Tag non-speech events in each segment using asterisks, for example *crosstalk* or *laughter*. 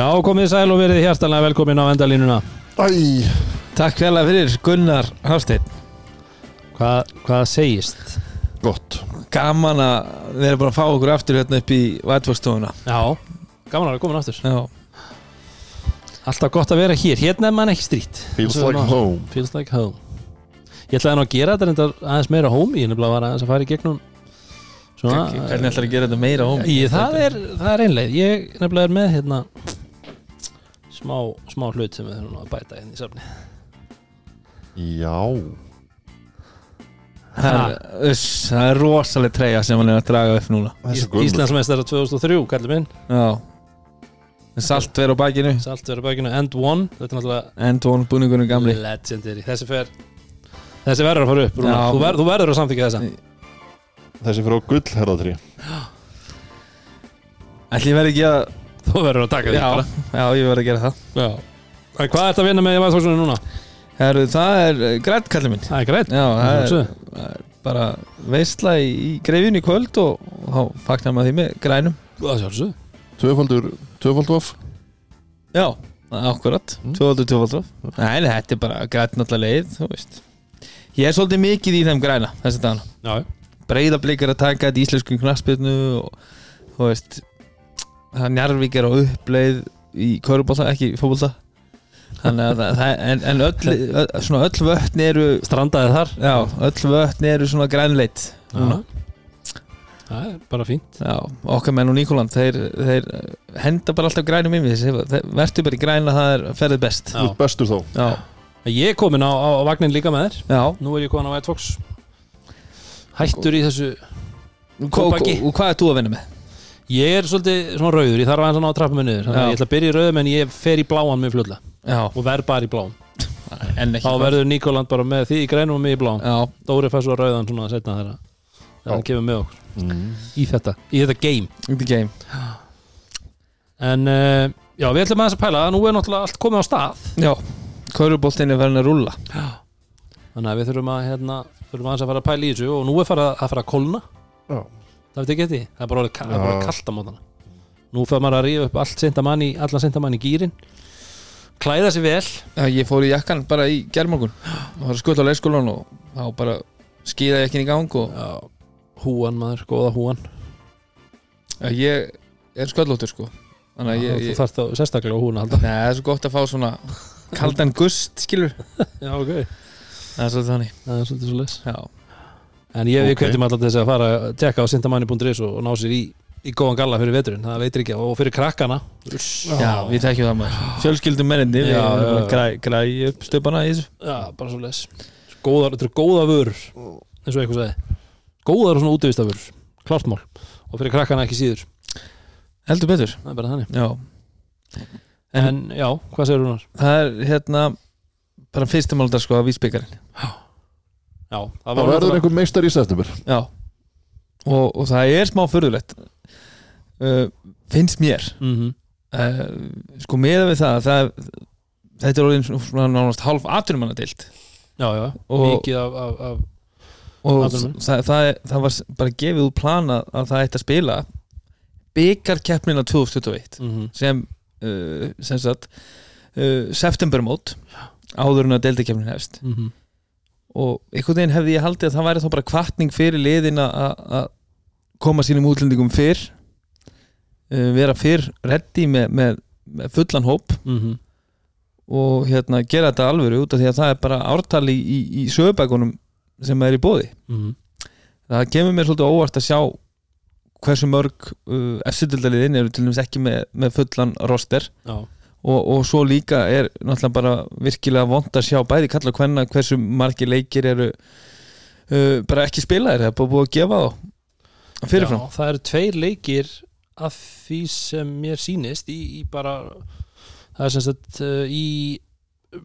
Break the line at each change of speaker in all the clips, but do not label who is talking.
Já, komið sæl og verið hjartalega velkomin á endalínuna.
Æ,
Takk fjallega fyrir Gunnar Hafsteinn.
Hvað, hvað segist?
gott.
Gaman að vera bara að fá okkur aftur hérna upp í Vætfólkstofuna
Já, gaman að vera komin aftur.
Já,
Alltaf gott að vera hér, hérna er mann ekki strít
Feels like home.
Feels like home. Ég ætlaði nú að gera þetta reyndar aðeins meira home. Ég nefnilega var aðeins að fara í gegnum Svona
hvernig ætlar að gera þetta meira hóm?
Ég, það, er, það er einleið. Ég nefnilega er með hérna smá, smá hlut sem við þurfum að bæta hérna í safni
Já.
Það er, uss, það er rosaleg treyja sem hann er að draga upp núna.
Íslandsmeistara 2003, kallið minn.
Já. Með Salt verið á bakinu.
Salt verður bækinu End One. Þetta er náttúrulega
Endvon búningunum gamli.
Legendary. Þessi fer Þessi verður að fara upp.
Já.
þú, ver, þú verður að samþykja þessa.
Þessi fyrir á gull herðatrí
Ætli verði ekki að
Þú verður að taka því
Já,
bara.
já ég verði að gera það.
Já. En Hvað ert að vinna með í Væðsóksunni núna?
Herru, það er uh, grænt kallið minn.
Það er greitt
Já, það er, er bara veistla í, í greifinu í kvöld og, þá fagnar maður því með grænum.
Það sjálfsög
Tvöfaldur, tvöfaldur of
Já, akkurat,
Mm.
tvöfaldur, tvöfaldur Nei, nei, þetta er bara grænt náttúrulega leið, þú veist. Ég er svolítið mikið í þeim græna þessi dagana.
Já.
Breiðablík er að taka þetta í íslensku knaspirnu og þú veist það Njarvík er á uppleið í körubólta, ekki í fótbolta. Þannig að það, það en, en öll, öll, svona öll vötn eru
Strandaði þar.
Já, öll vötn eru svona grænleit núna.
Það er bara fínt.
Já, okkar menn og Nikoland þeir, þeir henda bara alltaf grænum inn við þessi verður bara í græna, það er ferðið best.
Já.
Þú ert bestur þá
Já,
Ég er komin á, á, á vagnin líka með þér.
Já.
Nú er ég komin á White Fox Hættur í þessu
og hvað er þú að vinna með?
Ég er svolítið svona rauður Ég þarf aðeins að ná að trappa mig niður. Þannig að ég ætla að byrja í rauðum En ég fer í bláan með fljóðlega
Já,
Og verð bara í bláan
en ekki
Þá verður Nikoland bara með því í grænum og mig í bláan
Já,
Dóri fær svo rauðan svona setna þeirra Þegar hann kemur með okkur.
Mm.
í þetta Í þetta game.
Þetta er game.
En uh, já, við ætlum aðeins að pæla. Að Nú er náttúrulega allt komið á stað.
Já, kauruboltin er verðin að rúlla.
Þannig að við þurfum að hérna, þurfum aðeins að fara að pæla í þessu Og nú er fara að fara að kolna
Já
Það veit ekki eftir það er bara, ka- það er bara
Já.
kallt á mótana. Nú fyrir maður að rífa upp allt seintamann í, allan seintamann í gýrin Klæða sér vel.
Já, ég fór í jakkan bara í gerðmorgun og var að skulla á leikskólan og þá bara skýða ég ekki í gang og
já, Húan maður, góða húan.
Já, ég er sköllóttur sko. Þannig að ég,
Þú þarft þá sérstaklega á að halda.
Nei, það er svo gott að fá svona kaldan gust, skilur *laughs*
Já, ok.
Það er svolítið þannig.
Það er svolítið svo les
Já,
En ég, við
Ok.
kveitjum alltaf þess að fara að tekka á seintamanni.is og, og ná sér í, í góðan galla fyrir veturinn. Það veitir ekki og fyrir krakkana.
Já við tekjum það maður. Fjölskyldum menninni, við
Já,
erum
já,
bara
já.
að græ- græja upp stöpana í þessu.
Já, bara svo les Góðar, þetta eru góða vörur eins og eitthvað sagði. Góðar og svona útivistaförur, klart mál. Og fyrir krakkana ekki síður.
Heldur betur.
Það er bara þannig.
Já,
En,
En-
já, hvað segir Rúnar?
það er hérna bara fyrsta málundar sko að vísbyggarinn
Já, það,
Það
var
verður einhver meistar í september.
Já. Og, og það er smá förðulegt uh, finnst mér.
Mhm.
uh, sko meða við það, það þetta er orðin svona nánast hálf atvinnumannadeild
Já, já,
Og-
mikið af, af, af
og það, það, er- það var bara gefið út plana að það ætti að spila byggarkeppnina 2021
mm
sem uh, sem sagt uh, septembermót áður en að deildakeppnin hefst.
-hmm.
Og einhvern veginn hefði ég haldið að það væri þá bara kvartning fyrir liðin að koma sínum útlendingum fyrr uh, vera fyrr reddi með, með, með fullan hóp
Mm
og hérna gera þetta alvöru út af því að það er bara ártali í, í, í sögubækunum sem er í bóði
-hmm.
það kemur mér svolítið óvart að sjá hversu mörg uh, F-sildaliðin eru til dæmis ekki með, með fullan roster.
Já,
og, og svo líka er náttúrulega bara virkilega vond að sjá bæði kalla hvenna hversu margir leikir eru uh, bara ekki spilaðir það er bara búið að gefa þá fyrirfram
Já, það eru tveir leikir af því sem mér sýnist í, í bara það er sem sagt uh, í uh,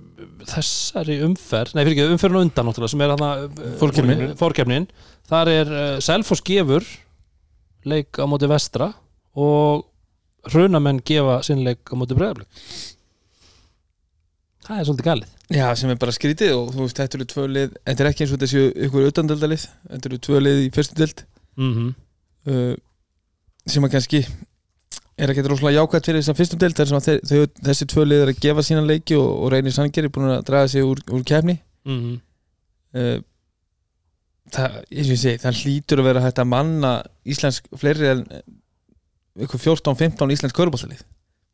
þessari umferð nei fyrir ekki, umferðin á undan náttúrulega sem er hana
Fórkeppnin.
fórkefnin þar er uh, Selfoss gefur leik á móti vestra og hrunamenn gefa sinn leik á móti bregðarblik það er svolítið galið
Já, sem er bara skrítið og þú veist, þetta eru tvö lið þetta er ekki eins og þetta séu ykkur utandöldalið þetta eru tvö lið í fyrstu döld
mm -hmm.
uh, sem að kannski er ekki rosalega jákvæmt fyrir þess að fyrstum deild þar sem að þau, þessi tvö liður að gefa sína leiki og, og reynir sangeri búin að draga sig úr, úr kefni
mm -hmm.
uh, það, eins og ég segi, það hlýtur að vera hægt að manna íslensk fleiri en ykkur 14-15 íslensk körbáltalið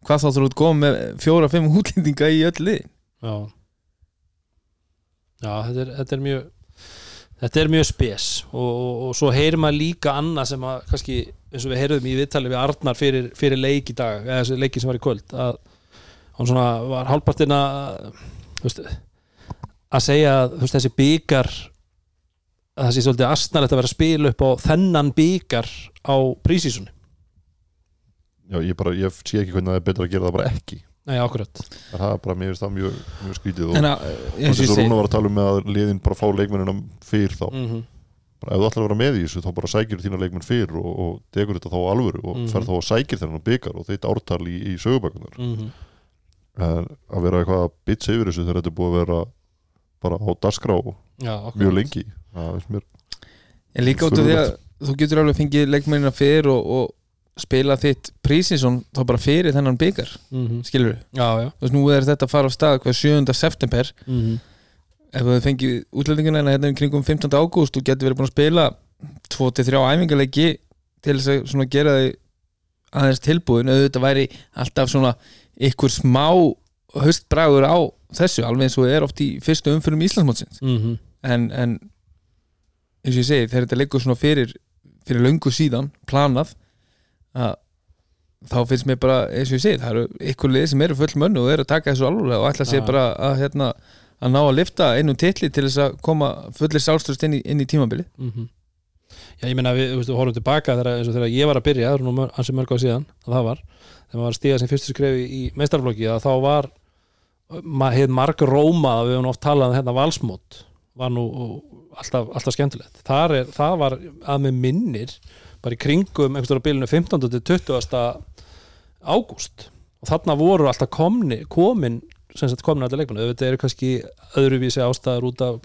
hvað þá þú ert góð með fjóra-fimm *laughs* útlendinga í öll lið
Já. Já, þetta er, þetta er mjög þetta er mjög spes. Og, og, og svo heyrir maður líka annað sem að kannski, eins og við heyrðum í viðtali við Arnar fyrir, fyrir leik í dag eða þessi leiki sem var í kvöld að hann svona var hálfpartin að að segja að þessi byggar að það sé svolítið astnalegt að vera að spila upp á þennan byggar á prísísunni
Já, ég bara, ég sé ekki hvernig það er betra að gera það bara ekki.
Nei, akkurat.
Það er bara, mér finnst það mjög, mjög skrítið og
en að,
og
eins og
þess
ég
að Rúna
segi
var að tala um með að liðin bara fá leikmennina fyrr þá.
-hmm.
bara, ef þú ætlar að vera með í þessu þá bara sækir þína leikmenn fyrr og, og tekur þetta þá á alvöru og
Mhm.
fer þá og sækir þennan byggar og þetta ártal í, í sögubækunar
Mm
en að vera eitthvað að bitsa yfir þessu þegar þetta er búið að vera bara á dasgrá
Já, akkurat.
mjög lengi. Það finnst mér
en líka út af því að þú getur alveg fengið leikmennina fyrir og, og spila þitt prísinsson þá bara fyrir þennan byggar
mm -hmm.
skilur við, þú veist nú er þetta að fara á stað hvað 7. september
mm -hmm.
ef þú fengið útlendingina hérna í kringum 15. ágúst þú getur verið búin að spila 2-3 æfingarleiki til þess að gera þig aðeins tilbúin auðvitað væri alltaf svona ykkur smá höstbragur á þessu alveg eins og er oft í fyrstu umfyrum Íslandsmótsins
Mm -hmm.
en, en eins og ég segi þegar þetta liggur svona fyrir fyrir löngu síðan, planað að þá finnst mér bara, eins og ég segi, það eru ykkur lið sem eru full mönnu og eru að taka þessu alveg og ætla sér
Já.
bara að hérna að ná að lifta einum titli til þess að koma fullir sálstöðst inn, í- inn í tímabili
Mhm. Já, ég meina við, þú veist, við horfum tilbaka þegar, eins og þegar ég var að byrja, það er nú mör- ansi mörg á síðan að það var, þegar maður var að stíga sem fyrstu skrefi í meistarflokki, að þá var hefði marg rómað við höfum oft talað um hérna valsmót var nú alltaf, alltaf skemmtilegt Þar er, það var að með minnir bara í kringum einhverjum bilinu 15. til 20. ágúst og þarna voru alltaf komni, komin sem sagt komin alltaf leikunum, þetta eru kannski öðruvísi ástæður út af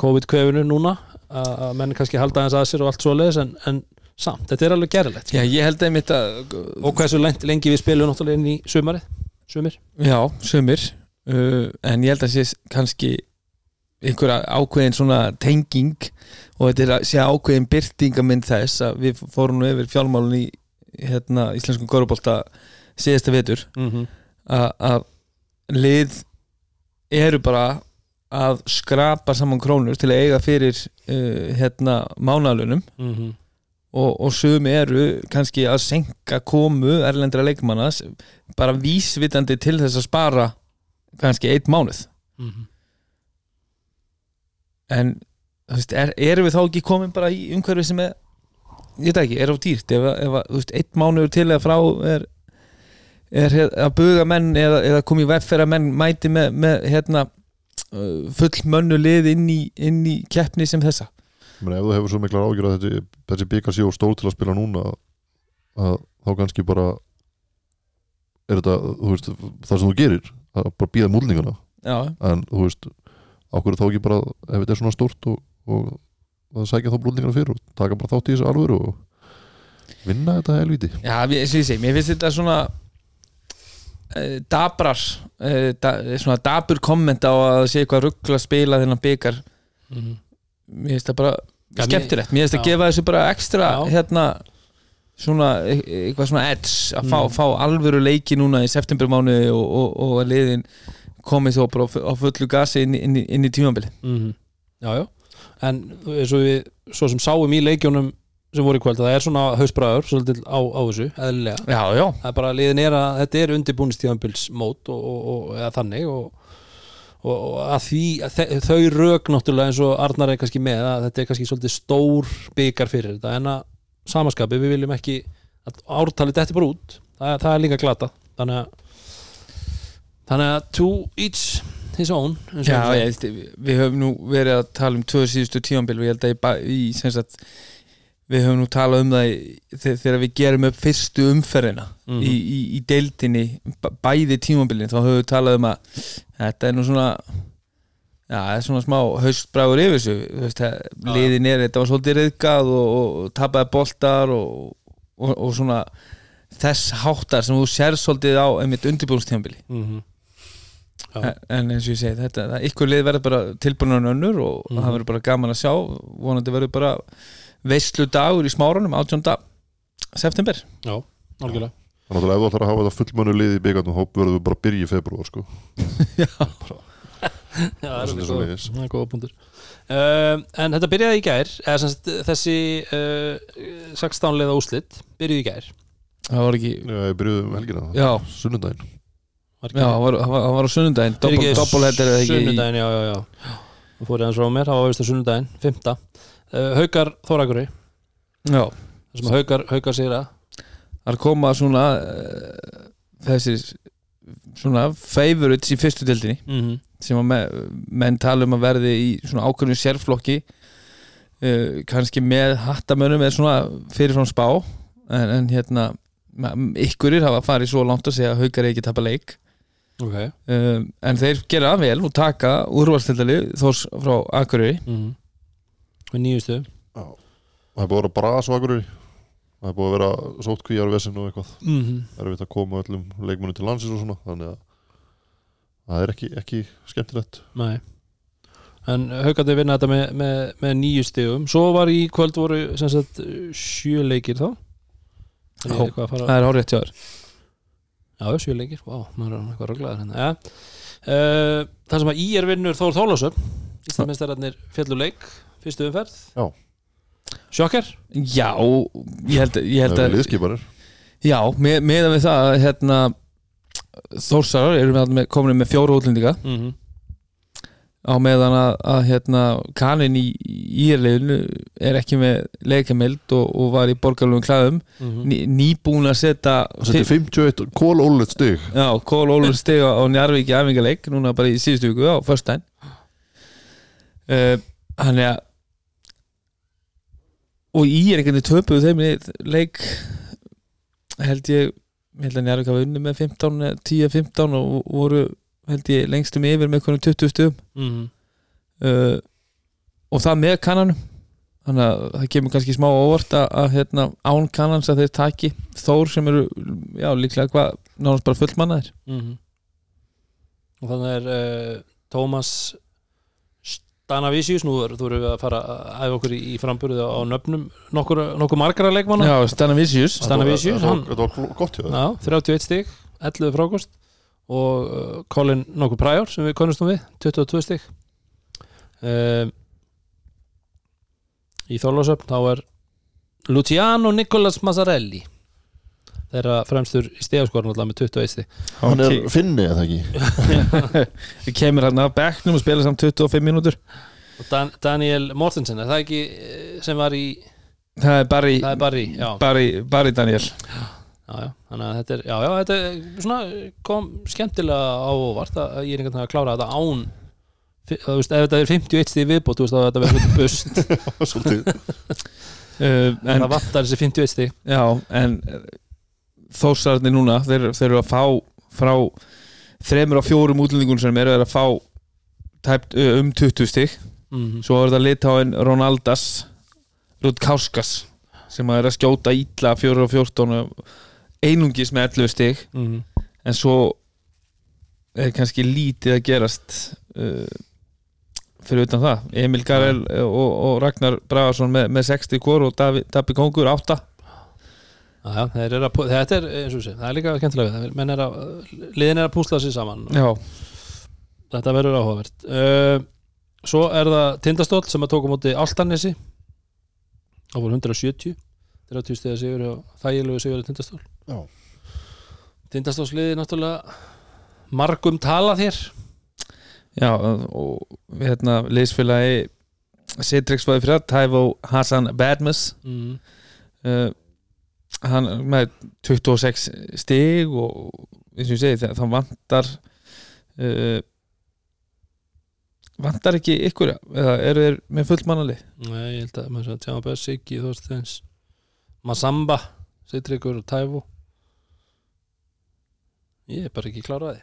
COVID-kvefinu núna að að menn kannski halda aðeins að sér og allt svoleiðis en, en samt, þetta er alveg gerðilegt
Já, ég held að mitt að
og hversu lengi, lengi við spilum náttúrulega inn í sumarið sumir
Já, sömur uh, en ég held að sé kannski einhverja ákveðin svona tenging og þetta er að sé ákveðin byrtingamind þess að við fórum nú yfir fjálmálun í hérna, íslenskum korfbólta síðasta vetur
mm -hmm.
að- lið eru bara að skrapa saman krónur til að eiga fyrir uh, hérna mánalunum
Mm -hmm.
og, og sumi eru kannski að senka komu erlendra leikmanna s- bara vísvitandi til þess að spara kannski eitt mánuð
Mhm.
En er, erum við þá ekki komin bara í umhverfi sem er ég veit ekki, er á dýrt? Ef, ef veist, eitt mánuður til eða frá er, er að buga menn eða, eða komi í veffera menn mæti með, með hérna uh, full mönnu lið inn í, inn í keppni sem þessa.
Men ef þú hefur svo miklar ágjör að þessi, þessi byggar sé og stór til að spila núna að þá kannski bara er þetta, veist, það sem þú gerir að bara býða múlningana
já,
en þú veist, ákveður þá ekki bara ef þetta er svona stórt og, og, það sækja þá múlningana fyrir og taka bara þátt í þessu alvöru og vinna þetta helviti
já ég finnst þetta svona uh, dabrar uh, da, svona dabur komment á að það sé eitthvað ruggla að spila þennan byggar
Mhm.
mér finnst það bara skemmtilegt, mér finnst að
Já.
gefa þessu bara ekstra
Já.
hérna svona, e- eitthvað svona edge að fá,
Mm.
fá alvöru leiki núna í septembermánuði og, og, og að liðin komið þó bara á fu- á fullu gasi inn, inn, inn í tímabili
Mhm. Já, já. En eins og við svo sem sáum í leikjónum sem voru í kvöld að það er svona hausbræður svolítið á, á þessu, eðlilega.
Já, já,
það er bara liðin er að þetta er undirbúnistíðanbilsmót og, og, og eða þannig og, og, að því að þau rök náttúrulega eins og Arnar er kannski með að þetta er kannski svolítið stór byggar fyrir þetta. En að samaskapi við viljum ekki að ártalið detti bara út. Það, það er líka glata þannig að þannig að to each his own
já, ég, við, höfum nú verið að tala um tvö síðustu tímabil og ég held að ba- í sagt, við höfum nú talað um það þegar við gerum upp fyrstu umferðina
Mhm.
í, í, í deildinni bæði tímabilin, þá höfum við talað um að þetta er nú svona já, það er svona smá haustbræður yfir þessu veist, liðin er, þetta var svolítið reyðgað og, og, tapaði boltar og, og, og svona þess háttar sem þú sér svolítið á einmitt undirbúinstjámbili
mm Já.
En, en eins og ég segi þetta, það, ykkur lið verður bara tilbúinur önnur og
Mhm.
það verður bara gaman að sjá. Vonandi verður bara veislu dagur í smárunum 18. september.
Já, algjörlega.
Þannig að ef þú ætlar að hafa þetta fullmönu lið í byggarnum þá verður þú bara að byrja í februar sko. *laughs*
Já, það er
svoleiðis.
það er góða punktur. Uh, En þetta byrjaði í gær eða sem sagt, þessi uh, 16 liða úslit byrjuði í gær.
Það var ekki
Já, ég byrjuði um helgina.
Já,
Sunnudaginn.
Var
já, það var, það var, það á
Fyrirgefðu,
doppelheader eða ekki
Sunnudaginn, já, já, já. Þú fór ég hans frá mér, það var á sunnudaginn, 5. Uh, Haukar Þórakuri
já,
þessum að Haukar, Haukar sér að
það er koma svona uh, þessi svona favorites í fyrstu dildinni
mm -hmm.
sem að me, menn tala um að verði í svona ákveðnum sérflokki uh, kannski með hattamönnum eða svona fyrirfram spá. En, en hérna ykkurir hafa farið svo langt að segja að haukar ekki tapa leik
Ok.
Um, en þeir gera það vel og taka úrvalstildali þós frá Akureyri.
Mm -hmm. Með nýjustu?
Það er búið að vera bras og akkurir Það er búið að vera sótt kvíjar vesinn og eitthvað.
Mm -hmm.
erfitt að koma öllum leikmunum til landsins og svona þannig að það er ekki, ekki skemmtilegt.
Nei. En Haukandi vinna þetta með, með, með nýju stigum. Svo var í kvöld voru sem sagt sjö leikir þá. Er ég
Já.
eitthvað að fara
það er hárið hjá þér
Já, sjö leikir, vá, maður er eitthvað röglaður hérna ja. uh, Það sem að í er vinnur Þór Þólasöp Íslandmestararnir fjallu leik, fyrstu umferð
Já.
Sjokker
já, ég held, ég held
Það er
að
liðskiparir
já, með, meðan við það hérna Þórsarar eru með, með, komin með fjóru útlendinga
mm -hmm.
Á meðan að, að hérna, kanin í írliðinu er ekki með leikamild og, og var í borgarlugum klæðum.
Mhm.
ný, nýbúin að setja
Það setti 51 kól ólut stig.
Já, Kól Ólur stiga á Njarvíki æfingaleik núna bara í síðustu viku á föstudaginn. Uh, hann er að og í er einhvern veginn töpuðu þeim í leik held ég ég held að Njarvík hafa unni með 15 eða 10-15 og voru held ég lengstum yfir með einhvern 20 stugum
Mm
uh, og það með kannanum. Þannig að það kemur kannski smá óvart að, að hérna, án kannans að þeir taki þór sem eru já, líklega hvað, nánast bara fullmannaðir.
-hmm. Og þannig er uh, Tómas Stanavísius Nú er, þú við að fara að æfa okkur í, í framburði á nöfnum nokkur, nokkur margara leikmanna.
Já, Stanavicius
Stanavísius, hann-
var- gott hjá það
Já, 31 stig, 11 frákost og uh, Colin nokkuð Pryor sem við konustum við, 22 stig. Um, í Þorlásöfn þá er Luciano Nicolas Mazzarelli þeirra fremstur í stegaskoran alltaf með 21 stig.
Hann er finni eða ekki? *laughs*
Við kemur hann af bekknum og spila samt 25 mínútur.
Og Dan Daniel Mortensen, er það ekki eh, sem var í,
Það er bara í
það Barry
í, bara í Daniel.
já, já, þannig að þetta er já, já, þetta er svona kom skemmtilega á óvart að ég er einhvern veginn að klára þetta án þú veist, ef þetta er 51 stig viðbót, þú veist að þetta verður bust. *laughs*
Svolítið.
Uh, *laughs* en,
það vantar þessi 51 stig.
Já, en þósararnir núna, þeir, þeir eru að fá frá þremur á fjórum útlendingun sem eru að fá tæpt um 20 stig.
Mm
svo er þetta litáin Ronaldas Rudkauskas sem að er að skjóta ítla 4 og 14 og einungis með 11 stig.
-hmm.
en svo er kannski lítið að gerast uh, fyrir utan það. Emil Garel og, og Ragnar Bragarsson með, með 60 kor og Davi, Dabi Kongur 8
Já, þeir eru að, þetta er eins og sé, það er líka skemmtilega við það, menn er að, liðin er að púsla sér saman. Þetta verður áhugavert. Uh, svo er það Tindastóll sem að tóka á móti Altanesi á voru 170 30 stiga sigur og þægilegu sigur í Tindastól
Já.
Tindastólsliði náttúrulega margum tala þér
já og við hérna liðsfélagi Citrix var fyrir Tævo Hassan Badmus
mm.
uh, hann með 26 stig og eins og ég segi það, vantar uh, vantar ekki ykkur eða eru þeir með fullmannali
Nei, ég held að maður sé að tjáma bara Siggi Þorsteins Masamba Sittrikur og Tævo ég er bara ekki kláraði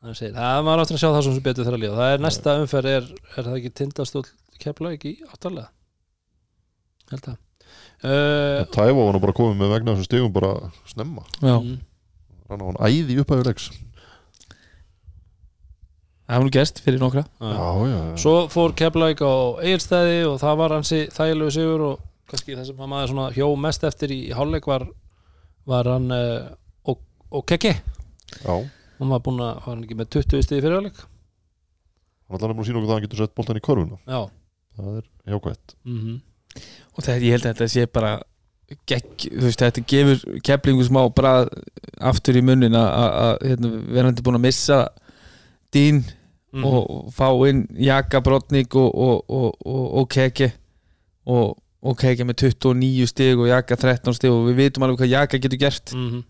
þannig að segja, það maður áttur að sjá það sem betur þeirra lífa, það er næsta umferð er, er það ekki tindastól kepla ekki áttalega held að uh,
Tæfa var nú bara komið með vegna þessum stigum bara snemma.
Já,
mm,
Rann á hann æði upp að leiks.
Það var nú gest fyrir nokkra.
Já.
Já, já, já.
Svo fór Keflæk á Egilstæði og það var hansi þægilegu sigur og kannski það sem að maður svona hjó mest eftir í hálfleik var, var hann uh, og, og hann var búin að, var hann ekki með 20 stíði fyrir hálfleik?
Hann ætlaði nefnilega að sína okkur það að hann getur sett boltan í körfuna.
Já.
Það er jákvætt.
Mm
og þetta, ég held að þetta sé bara gegg, þú veist, þetta gefur keplingu smá bara aftur í munnin að- að að, hérna, verðandi búin að missa dín
Mhm.
og, og fá inn Jaka Brotnik og, og, og, og, og Keke og, og Keke með 29 stig og Jaka 13 stig og við vitum alveg hvað Jaka getur gert.
Mm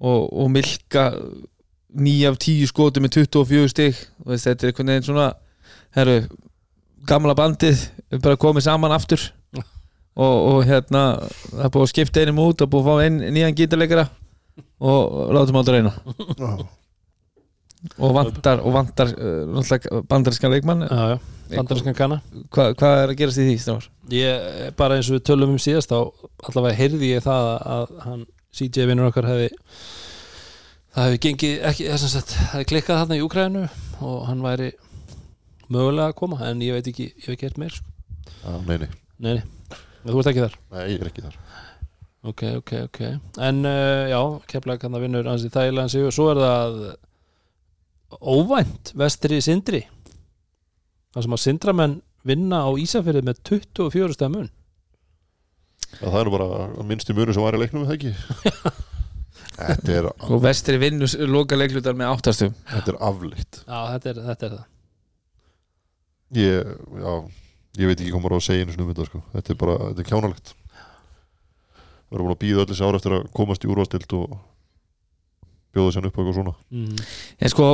og, og Milka 9 af 10 skoti með 24 stig. Og veist, þetta er einhvern veginn svona herru, gamla bandið er bara komið saman aftur. *laughs* Og, og hérna það er búið að skipta einum út og búið að fá einn nýjan gítarleikara. Og látum aldrei reyna og vantar, og vantar uh, bandarískan leikmann.
Já, já, bandarískan kanna.
Hvað hva er að gerast í því stráðar?
Ég, bara eins og við tölum um síðast þá allavega heyrði ég það að hann CJ vinnur okkar hefði það hefði gengið ekki, þess að sagt, hefði klikkað þarna í Úkræðinu og hann væri mögulega að koma en ég veit ekki, ég hef ekki hert meir sko.
já, nei, nei.
Nei, nei, þú ert ekki þar?
Nei, ég er ekki þar.
Ok, ok, ok. En uh, já, keflag hann að vinnur hans í Þægilegan sigur, svo er það óvænt vestri sindri. Það sem að sindramenn vinna á Ísafirði með 24 stæða mun.
Já, það er nú bara minnst í munu sem var í leiknum, er það ekki? *laughs* Þetta er,
og vestri vinnus loka leiklutar með áttastum
þetta er afleitt.
Já, þetta er, þetta er það.
Ég, já, ég veit ekki hvað maður á að segja einu sinni um þetta, sko. Þetta er bara, þetta er kjánalegt. Við erum búin að býða öll þessi ára eftir að komast í úrvastild og bjóða sér upp á eitthvað svona.
Mm.
en sko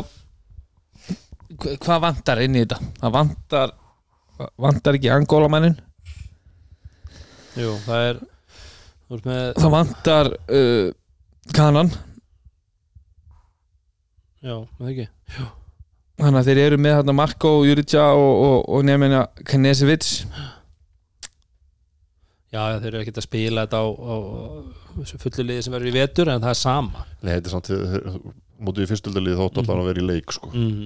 hva- hvað vantar inn í þetta? það vantar vantar ekki angólamænin
Jú, það er með,
það vantar uh, kanan.
Já, með ekki.
Þannig að þeir eru með hérna Marko, Jurica og, og, og nefnina Knesevits
Já, já, þeir eru ekkert að spila þetta á, á, á þessu fullu liði sem verður í vetur en það er sama
Nei, þetta er samt, mótið í fyrstöldalið þótt allan að vera í leik, sko
mm.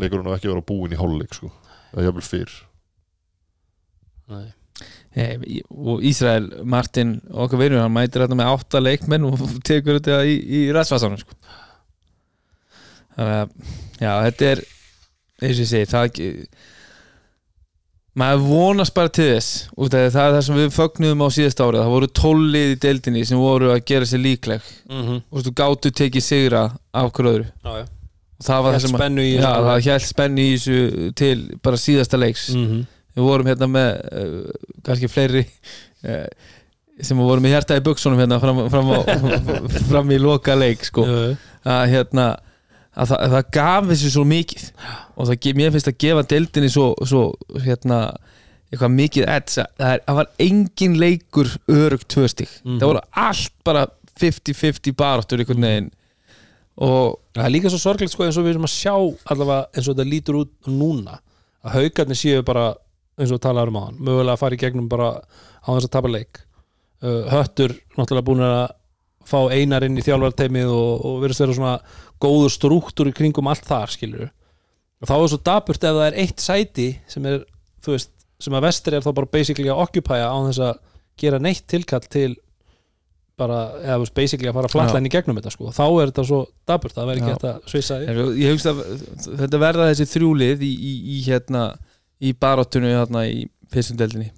Leikurinn á ekki að vera búinn í hálfleik, sko Það er jafnvel fyrr
Nei.
eh, og Ísrael Martin okkar vinur, hann mætir þetta með átta leikmenn og *laughs* tekur þetta í, í ræðsvarsanum sko. þannig að já, þetta er eins og ég segi, það ekki maður vonast bara til þess út af það er það sem við fögnuðum á síðast árið það voru tólið í deildinni sem voru að gera sér líkleg
Mm -hmm.
og þú gáttu tekið sigra af hverju öðru
Já, já,
og það var það sem að
spennu í
já, það held spenni í þessu til bara síðasta leiks
mm
við vorum hérna með uh, kannski fleiri uh, sem vorum með hjarta í buksunum hérna fram, fram, á, *laughs* fram í loka leik sko.
-hmm.
að hérna að það, að það gaf þessu svo mikið. Og það, mér finnst að gefa deildinni svo, svo hérna eitthvað mikið edds að það, er, það var engin leikur örugt tvö stík
Mhm.
það voru allt bara 50-50 baráttur einhvern veginn. Og
Það er líka svo sorglegt sko eins og við erum að sjá allavega eins og þetta lítur út núna að haugarnir séu bara eins og talaður um aðan, mögulega að fara í gegnum bara á þess að tapa leik. Uh, Höttur náttúrulega búin að fá einar inn í þjálfarteimið og, og verðist vera svona góður strúktur í kringum allt þar skilur og þá er svo daburt ef það er eitt sæti sem er, þú veist, sem að vestri er þá bara basically að occupya á þess að gera neitt tilkall til bara, eða þú veist, basically að fara flatlæn í gegnum þetta sko, þá er þetta svo daburt, það verður ekki hægt að svissa
ég hugst að þetta verða þessi þrjúlið í, í, í hérna í baráttunni hérna í fyrstundeldinni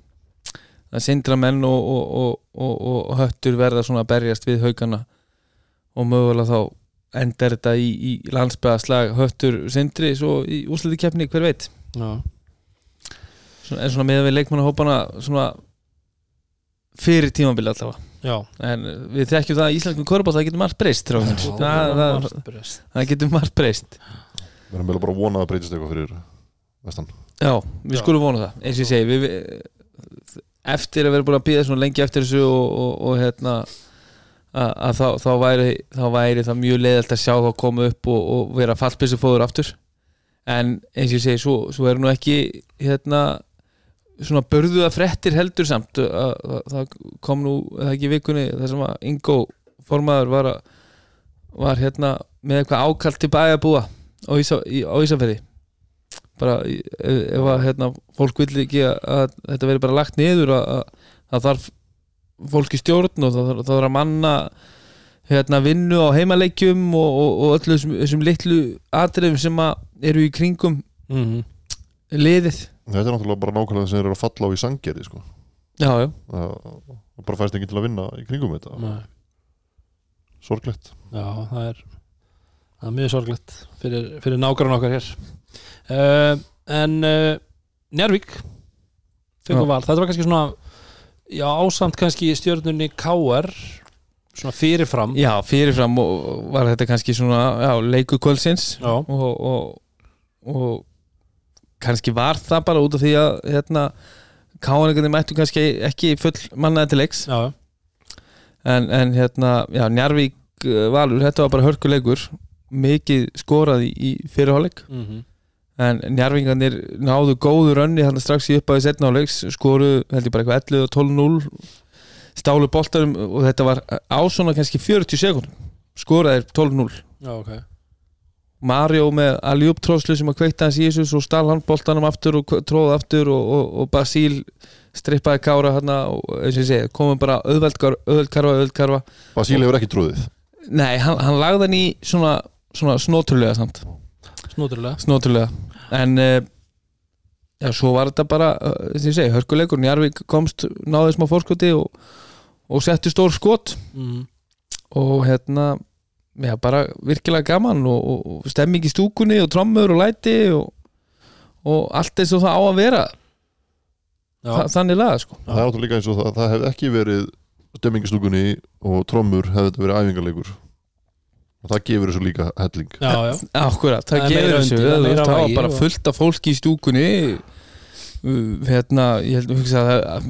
það sindra menn og, og, og, og, og höttur verða svona að berjast við haugana. Og mögulega þá endar þetta í, í landsbæðaslag höttur sindri svo í úsliti keppni hver veit?
Já,
svona, en svona með við leikmannahópana svona fyrir tímabili allavega.
Já.
En við þekkjum það að íslenskum körbátt það getur margt breyst.
Já,
það, það, það getur margt breyst.
Við erum vel bara að vona að það breytist eitthvað fyrir vestan.
Já, við skulum vona það. Eins og ég segi við, við, eftir að vera búin að býða svona lengi eftir þessu og, og, og hérna að, að þá, þá, væri, þá væri það mjög leiðalt að sjá þá koma upp og, og vera fallbissu fóður aftur. En eins og ég segi, svo, svo er nú ekki hérna svona börðuða frettir heldur samt. Að, að, það kom nú eða ekki vikunni þar sem að Ingo formaður var, að, var hérna með eitthvað ákall til á, Ísa, í, á Ísafirði bara ef, ef að hérna, fólk vill ekki að, að þetta veri bara lagt niður að, að, að þarf fólk í stjórn og það þarf, það þarf að manna hérna, vinnu á heimaleikjum og, og, og öllu þessum, þessum litlu atriðum sem að eru í kringum
mm
liðið.
Þetta er náttúrulega bara nákvæmlega sem eru að falla á í sangerði sko.
já, já,
það það bara fæst ekki til að vinna í kringum þetta.
Nei.
sorglegt.
Já, það er það er mjög sorglegt fyrir, fyrir nágrann okkar hér. Uh, en uh, Njárvík
Já.
val, þetta var kannski svona já, ásamt kannski í stjörnunni KR svona fyrirfram.
Já, fyrirfram og var þetta kannski svona já, leiku kvöldsins.
Já,
og, og, og kannski var það bara út af því að hérna, káanleikarnir mættu kannski ekki full mannaði til leiks. En, en hérna, já, Njarvík uh, Valur, þetta var bara hörkuleikur mikið skorað í, í fyrirháleik
mm -hmm.
en Njarvíkarnir náðu góður önni hann strax í uppæði setnáleiks skoruðu held ég bara eitthvað 11 og 12-0 stálu boltarum og þetta var á svona kannski 40 sekundum skoraðir 12-0
já, ok.
Mario með Aljúb tróðslu sem að kveikta hans í þessu svo stál hann boltanum aftur og tróð aftur og, og, og Basíl strippaði kára hérna og eins og ég segi komum bara auðveldkarfa, auðveldkarfa.
Basíl hefur ekki trúðið
nei, hann, hann lagði hann í svona, svona snótrúlega samt.
Snúturlega
snótrúlega en uh, já, svo var þetta bara uh, og ég segi, hörkuleikur. Njarvík komst, náði smá fórskoti og, og setti stór skot.
Mm.
og hérna já, bara virkilega gaman og, og, og stemming í stúkunni og trommur og læti og, og allt eins og það á að vera. Þa, þannig laga sko.
Það er náttúrulega líka eins og það, það hefði ekki verið stemmingistúkunni og trommur hefði þetta verið æfingarleikur og það gefur þessu líka helling.
Já, já,
Akkurat, það
Það
gefur þessu
það er
það, það var bara fullt af fólki í stúkunni. Uh, hérna, ég held að hugsa að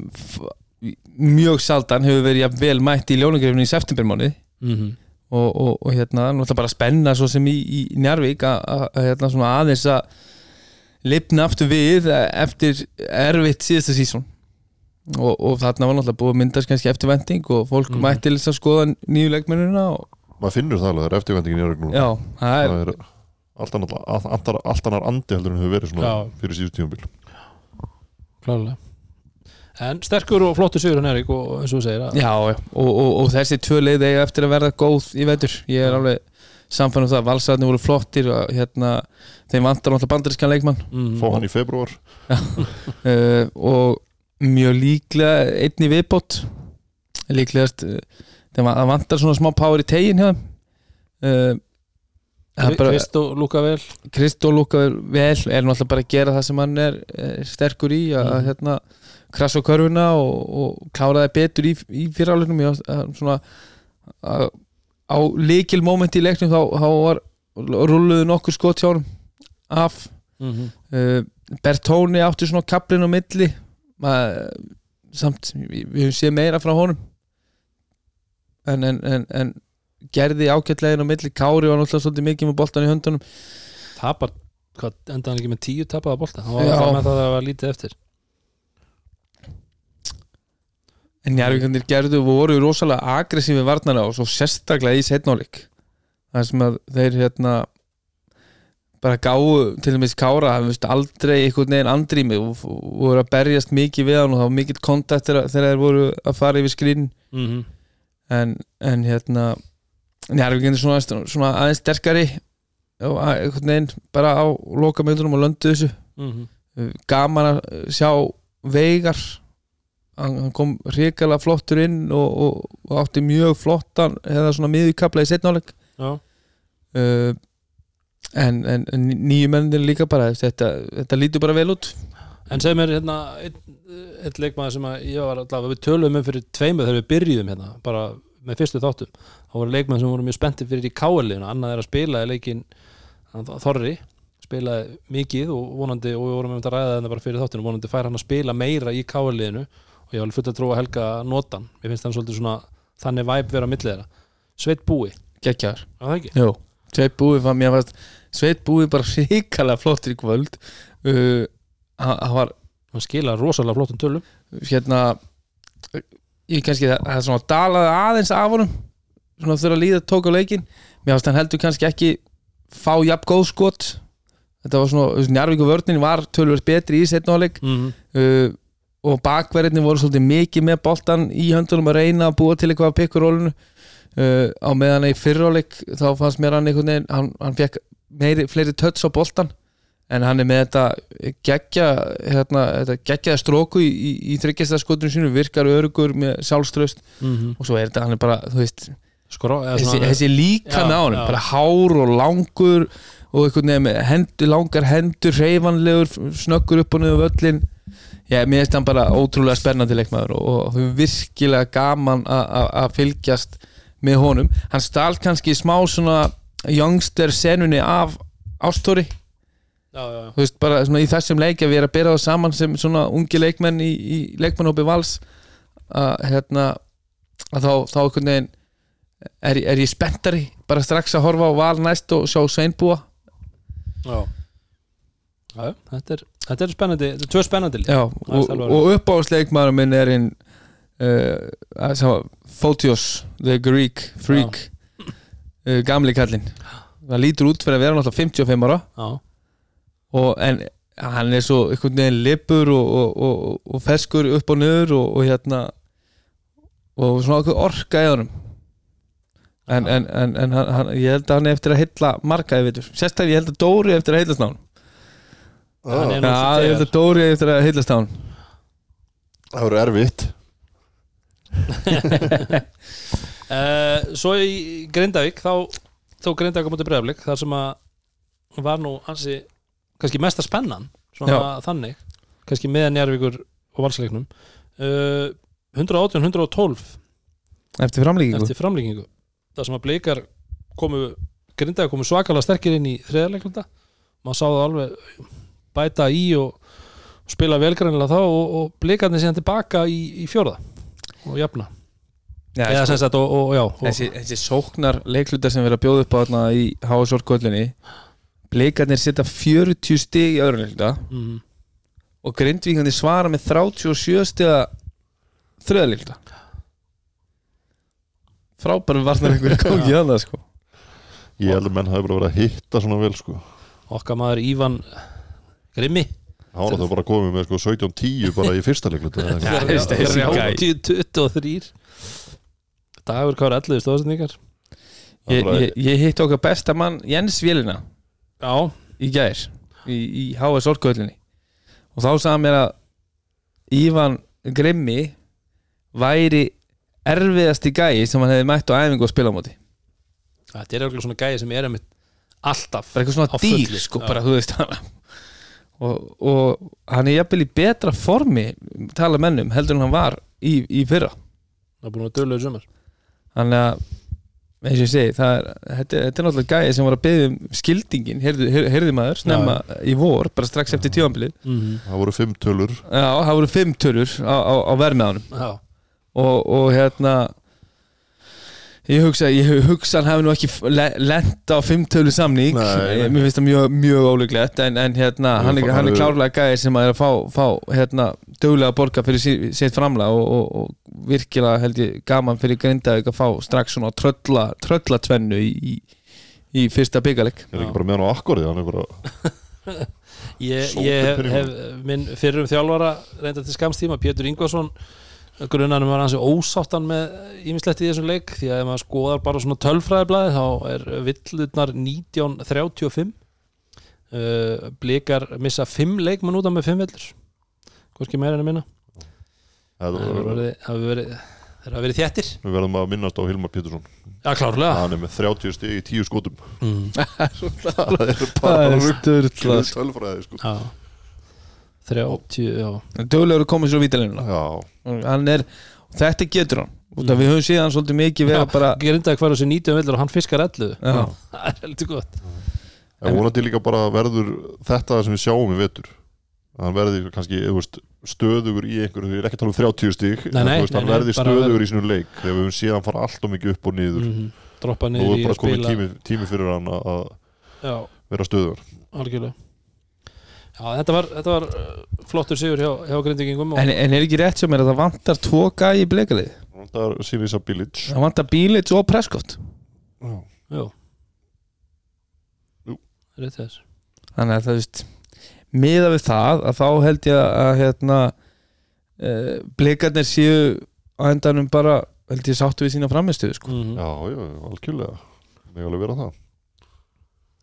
mjög saldan hefur verið jafn vel mætt í ljónungrifinu í septembermáni
mm
og, og, og hérna, náttúrulega bara spenna svo sem í, í Njarvík að hérna, svona aðeins að lifna aftur við eftir erfitt síðasta sísón og, og þarna var náttúrulega búið myndast kannski eftirvending og fólk
Mhm.
mætti til þess að skoða nýju leikmennina og
maður finnur það alveg, það er eftirvendingin í örg núna
já, það er
það er allt annar, allt, annar, allt annar andi heldur en hefur verið svona
Já.
fyrir síðust tíumbil
klálega en sterkur og flottur sigur hann Erik og eins og þú segir að
Já, já, og, og, og þessi tvö leið eiga eftir að verða góð í vetur. Ég er alveg samfann um það. Valsarðinni voru flottir og hérna, þeim vantar náttúrulega bandarískan leikmann.
Mm,
fá hann í februar
uh, *laughs* og mjög líklega einn í viðbót. Líklegast að- það vantar svona smá power í tegin hjá þeim. Uh, það er bara-
Krist og lúka vel.
Kristó lúka vel er náttúrulega bara að gera það sem hann er, er sterkur í að
Mhm.
hérna krasa á körfuna og, og klára það betur í, í fyrirálegnum. Svona að, á líkil moment í leiknum þá, þá var rulluðu nokkur skot hjá honum af.
Mm -hmm.
uh, Bertóni átti svona kaplinn á milli. Maður, samt við höfum séð meira frá honum en, en, en, en gerði ágætlegin á milli. Kári var náttúrulega svolítið mikið með boltan í höndunum.
Tapar, hvað endaði hann ekki með tíu tapaða bolta? Hann var
Já.
alltaf með það að það var lítið eftir.
En Njarvíkandir gerðu voru rosalega aggressífi varnara og svo sérstaklega í setnáleik það sem að þeir hérna bara gáu til dæmis Kára hann veist aldrei einhvern veginn andrými og, og voru að berjast mikið við hann og það var mikill kontakt þegar þegar þeir voru að fara yfir skrín.
Mm -hmm.
En, en hérna Njarvíkandir svona, svona aðeins sterkari veginn bara á lokamöndunum og löndu þessu.
Mm -hmm.
gaman að sjá Veigar hann kom hrikalega flottur inn og, og, og átti mjög flottan eða svona miðjukabla í setnáleik uh, en, en, en nýju mennir líka bara þetta, þetta lítur bara vel út
en segir mér hérna einn ein leikmaður sem að ég var alltaf við töluðum um fyrir tveimu þegar við byrjuðum hérna bara með fyrstu þáttum. Þá voru leikmaður sem voru mjög spenntir fyrir í káaliðuna annað er að spila í leikin Þorri spilaði mikið og vonandi og við vorum um að ræða þetta bara fyrir þáttinu vonandi fær hann að spila meira í káaliðinu og ég var fullt að trúa Helga að nota hann mér finnst hann svolítið svona þannig væp vera á milli þeirra. Sveit Búi, það?
Jó. Sveit Búi fann mér að Sveit Búi bara hrikalega flottur í kvöld. Uh, hann var
hann skila rosalega flottum tölum.
Hérna ég kannski það, það svona dalaði aðeins af honum svona þegar að líða tók á leikin mér fannst hann heldur kannski ekki fá jafn góð skot. Þetta var svona, þessi Njarvík og vörnin var tölvöld betri í setnáleik
mm -hmm.
uh, og bakverðinni voru svolítið mikið með boltan í höndunum að reyna að búa til eitthvað að pikka rólinu uh, á meðan í fyrráleik þá fannst mér hann einhvern veginn hann, hann fekk meiri, fleiri tötts á boltan en hann er með þetta geggja hérna, þetta geggjaða stróku í, í, í þryggjastæðskotunum sínum, virkar örugur með sjálfströst og svo er þetta hann er bara, þú veist,
Skró, eða
þessi, þessi líka
já.
bara hár og langur og einhvern veginn með hendur, langar hendur, reyfanlegur snöggur upp og niður völlin Já, mér finnst hann bara ótrúlega spennandi leikmaður og, og við virkilega gaman að fylgjast með honum hann stál kannski smá svona youngster senunni af ástóri. Þú veist, bara svona í þessum leik að við erum að bera það saman sem svona ungi leikmenn í, í leikmannhópi vals að hérna að þá, þá veginn er, er ég spenntari bara strax að horfa á val næst og sjá Sveinbúa.
Já. Já, þetta er, þetta er spennandi þetta er tvö spennandi.
Já, og, og uppáðsleikmaður minn er hinn uh, Fotios the Greek freak uh, gamli kallinn. Það lítur út fyrir að vera náttúrulega 55 ára.
Já,
og, en hann er svo einhvern veginn lipur og, og, og, og feskur upp og niður og, og hérna og svona okkur orka í honum. En, en, en, en hann, hann, ég held að hann er eftir að hylla marga sérstaklega ég held að Dóri er eftir að
er-
Já,
nú svo
ég held að Dóri er eftir að hyllast á hann
Það verður erfitt.
Uh, *laughs* Svo í Grindavík þá tók Grindavík á móti breyðaflik þar sem að var nú ansi kannski mesta spennan svona þannig, kannski með Njarvíkur og valsleiknum. Uh, 118-112
eftir framlíkingu
eftir framlíkingu það sem að bleikar komu Grindavík komu svakalega sterkir inn í þriðarleiknda maður sá það alveg bæta í og spila velgrænilega þá og, og blikarnir síðan tilbaka í, í fjórða og jafna.
Já,
eða
sko,
sem sagt og, og, já
þessi, þessi sóknar leiklutar sem við erum að bjóða upp á í HS-orkvöldinni Bleikarnir setja 40 stig í öðrum leikluta
mm,
og grindvíkandi svara með 37 stiga þriða leikluta frábærum varnar einhverju gangi að það sko.
Ég held að menn hafi bara verið að hitta svona vel sko.
Okkar maður Ívan Grimmi.
Hann var það bara komið með sko 17-10 bara í fyrsta leiklutu
veist, þessi gæi.
30-23 dagur hvað er 11 stóðsendingar?
Ég, ég, ég hitt okkar besta mann Jens Vélina
já,
í gær í, í HS-orkvöldinni og þá sagði mér að Ívan Grimmi væri erfiðasti gæi sem hann hefði mætt á æfingu og spila á móti.
Þetta er eitthvað svona gæði sem er einmitt alltaf
bara eitthvað svona dýr sko, bara veist hann og, og hann er jafnvel í betra formi tala mennum heldur en hann var í, í fyrra.
Það er búin að döluðu sumar.
Þannig að eins og ég segi, það er, þetta, þetta er náttúrulega gæði sem var að byggja um skildingin heyrði, heyrði, maður, snemma í vor bara strax eftir tíðanbilið
mm -hmm.
Það voru fimm tölur.
Já, það voru fimm törur á, á, á vermiðanum
já,
og, og hérna ég hugsa, ég hugsa hann hafi nú ekki lent á fimmtölu samning.
Nei, nei.
mér finnst það mjög, mjög ólíklegt en, en hérna,
Jú,
hann er, hann er klárlega gæði sem að er að fá, fá hérna, dögulega borga fyrir sitt framla og, og, og virkilega held ég gaman fyrir Grindavík að fá strax svona trölla, trölla tvennu í, í, í fyrsta byggaleg
Er ekki bara með hann á akkorið Hann er bara *laughs*
ég, ég hef, minn fyrrum þjálfara reynda til skamstíma, Pétur Ingvarsson grunnanum var hansi ósáttan með ímislegt í þessum leik því að ef maður skoðar bara svona tölfræðiblaði þá er villurnar 1935 uh, blikar missa 5 leikmann út af með 5 villur hvorki meira en að minna
Það
hefur verið, verið, verið þjættir
Við verðum að minnast á Hilmar Pétursson.
Já klárlega.
Hann er með 30 stig í 10 skotum.
Mm. *laughs*
Það er bara
er störtlað
tölfræði sko.
já. 30, já.
Dögulegur er komið svo vítalinuna.
Já,
hann er, þetta getur hann. Út af við höfum síðan svolítið mikið vera
Já,
bara
gerindaði hvar þessi 19 villur og hann fiskar 11
Já. *laughs*
það er heldur gott.
En vonandi líka bara verður þetta sem við sjáum í vetur hann verði kannski veist, stöðugur í einhverju, því ég er ekki að tala um 30 stig
Nei,
en
nei,
veist, hann
nei, nei,
verði stöðugur í sínum leik þegar við höfum séð hann fara allt og mikið upp og niður.
Mm droppa
og
niður
þú
í
er bara
að
komið tími, tími fyrir hann að- að
já,
vera stöðugur.
Algjörlega. Já, þetta var, þetta var uh, flottur sigur hjá, hjá grindingingum og,
en, en er ekki rétt sem er að það vantar tvo gæi í bleikalið
Það er Sirisa Bilic.
Það vantar Bílits og Prescott.
Já.
Jú
Jú.
Rétt þess.
Þannig að það veist miða við það að þá held ég að hérna uh, blikarnir séu á endanum bara held ég sáttu við sína framistuðu sko.
mm
Já, já, algjörlega. Mega alveg vera það.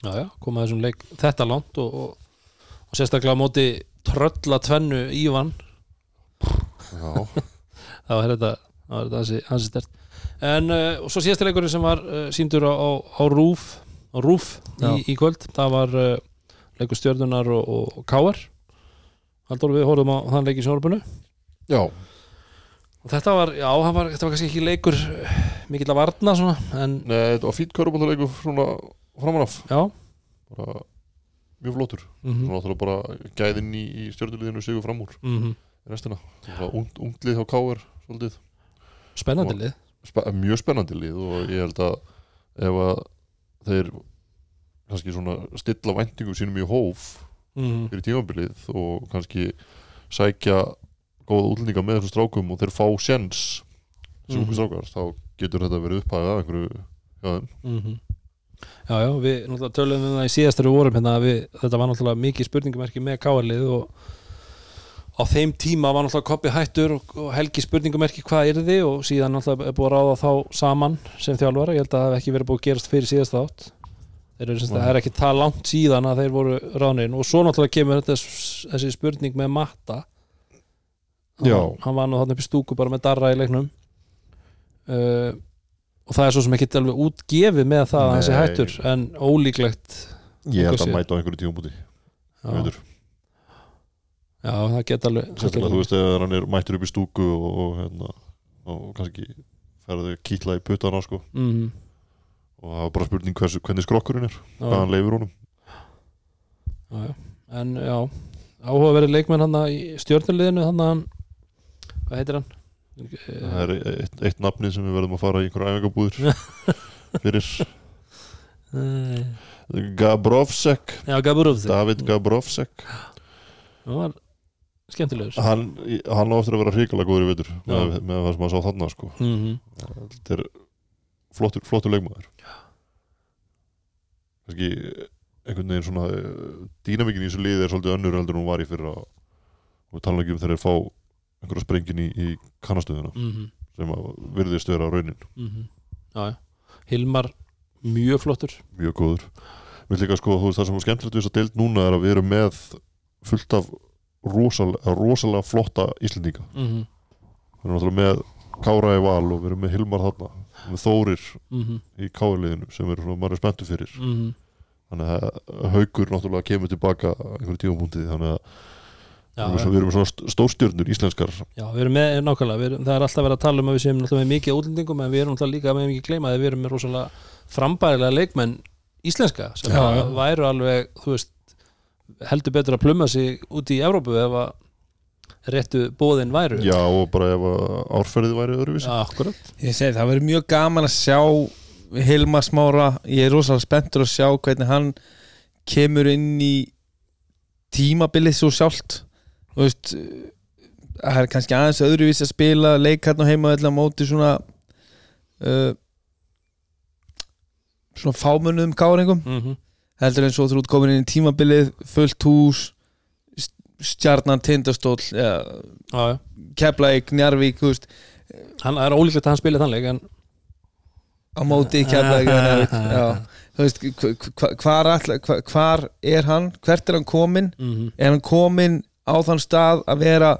Já, já, koma þessum leik þetta langt og, og, og sérstaklega á móti trölla tvennu Ívan.
Já, *laughs*
það var þetta, það var þetta hansi, stert en uh, og svo síðasti leikurinn sem var uh, síndur á, á, á Rúf á Rúf í, í kvöld það var uh, leikur stjörnunar og, og, og Káar Haldur við horfum á þann leik í sjónarbunu
já,
og þetta var, já, var, þetta var kannski ekki leikur uh, mikill að varna svona en
Nei, þetta var fýtt körubáltaleikur svona framan af.
Já.
Bara mjög flottur.
Mm
Svona náttúrulega bara gæðin í, í stjórnuliðinu sigur fram úr.
-hmm.
restina. Svona ungt, ungt lið hjá Káir svolítið.
Spennandi lið.
Spe mjög spennandi lið og ég held að ef að þeir kannski svona stilla væntingum sínum í hóf
mm
fyrir tímabilið og kannski sækja góða útlendinga með þessum strákum og þeir fá sjens sem
Mhm.
okkur strákar þá getur þetta verið upphæðið að einhverju hjá þeim
-hmm. Já, já, við náttúrulega töluðum um það í síðastari vorum hérna að við, þetta var náttúrulega mikið spurningumerki með káarlið og á þeim tíma var náttúrulega koppi hættur og, og helgi spurningumerki hvað er þið og síðan náttúrulega er búið að ráða þá saman sem þjálfara, ég held að það hef ekki verið búið að gerast fyrir síðast átt eru það er ekki það langt síðan að þeir voru ráðin og svo náttúrulega kemur þetta, þessi spurning með matta. Hann,
Já.
hann var nú þarna upp í stúku bara með darra í leiknum. Uh, og það er svo sem ekki alveg útgefið með það að hann
Nei.
hættur en ólíklegt
ég held að mæta á einhverju tímabúti
já, já það geta alveg geta
þú veist ef hann er mættur upp í stúku og, og, hérna, og kannski ferði kýtla í puttana sko.
mm,
og það var bara spurning hversu, hvernig skrokkurinn er
já,
hvað hann leifir honum
já, já. en já áhugaverið leikmenn hann í stjórnuliðinu hann hvað heitir hann?
það er eitt, eitt nafnið sem við verðum að fara í einhverja æfingabúður *laughs* fyrir. Gabrovsek David Gabrovsek
það var skemmtilegur
hann, hann á eftir að vera hrikalega góður í veitur með, með það sem hann sá þarna sko.
mm -hmm.
þetta er flottur, flottur leikmaður. Kannski einhvern veginn svona eh, dýnamíkin í þessu liði er svolítið önnur heldur en hún var í fyrra. Og tala ekki um þegar þeir fá einhverja sprengin í, í kannastöðuna
Mm -hmm.
sem að virðist vera raunin
já, já. Hilmar mjög flottur.
Mjög góður. Líka sko, þú veist það sem er skemmtilegt við þess að deild núna er að við erum með fullt af rosalega, rosalega flotta Íslendinga.
Mm -hmm.
við erum náttúrulega með Kára í val og við erum með Hilmar þarna með Þórir
Mm -hmm.
í Káarliðinu sem eru svona maður er spenntu fyrir
Mm -hmm.
þannig að haugur náttúrulega kemur tilbaka á einhverju tímapunkti þannig að
já,
við, erum, við erum svona st- stórstjörnur íslenskar
Já, við erum með, nákvæmlega, við erum, það er alltaf verið að tala um að við séum náttúrulega með mikið útlendingum en við erum náttúrulega líka með mikið gleyma að við erum með rosalega frambærilega leikmenn íslenska sem
Já,
væru alveg, þú veist heldur betur að pluma sig út í Evrópu ef að réttu bóðin væru.
Já og bara ef árferðið væri öðruvísi.
Já, akkurat.
Ég segi það verður mjög gaman að sjá Hilma Smára, ég er rosalega spenntur að sjá hvernig hann kemur inn í tímabilið svo sjálft. Þú veist það er kannski aðeins öðruvís að spila leikarn og heima á móti svona uh, svona fámönnum káringum.
Mm -hmm.
heldur eins og þú ert komin inn í tímabilið fullt hús stjarnan tindastóll ja, Keflæk, Njarvík
það er ólíklegt að hann spili þann leik en
á móti Keflæk *laughs* hvar, hvar er hann? Hvert er hann komin
mm -hmm.
er hann komin á þann stað að vera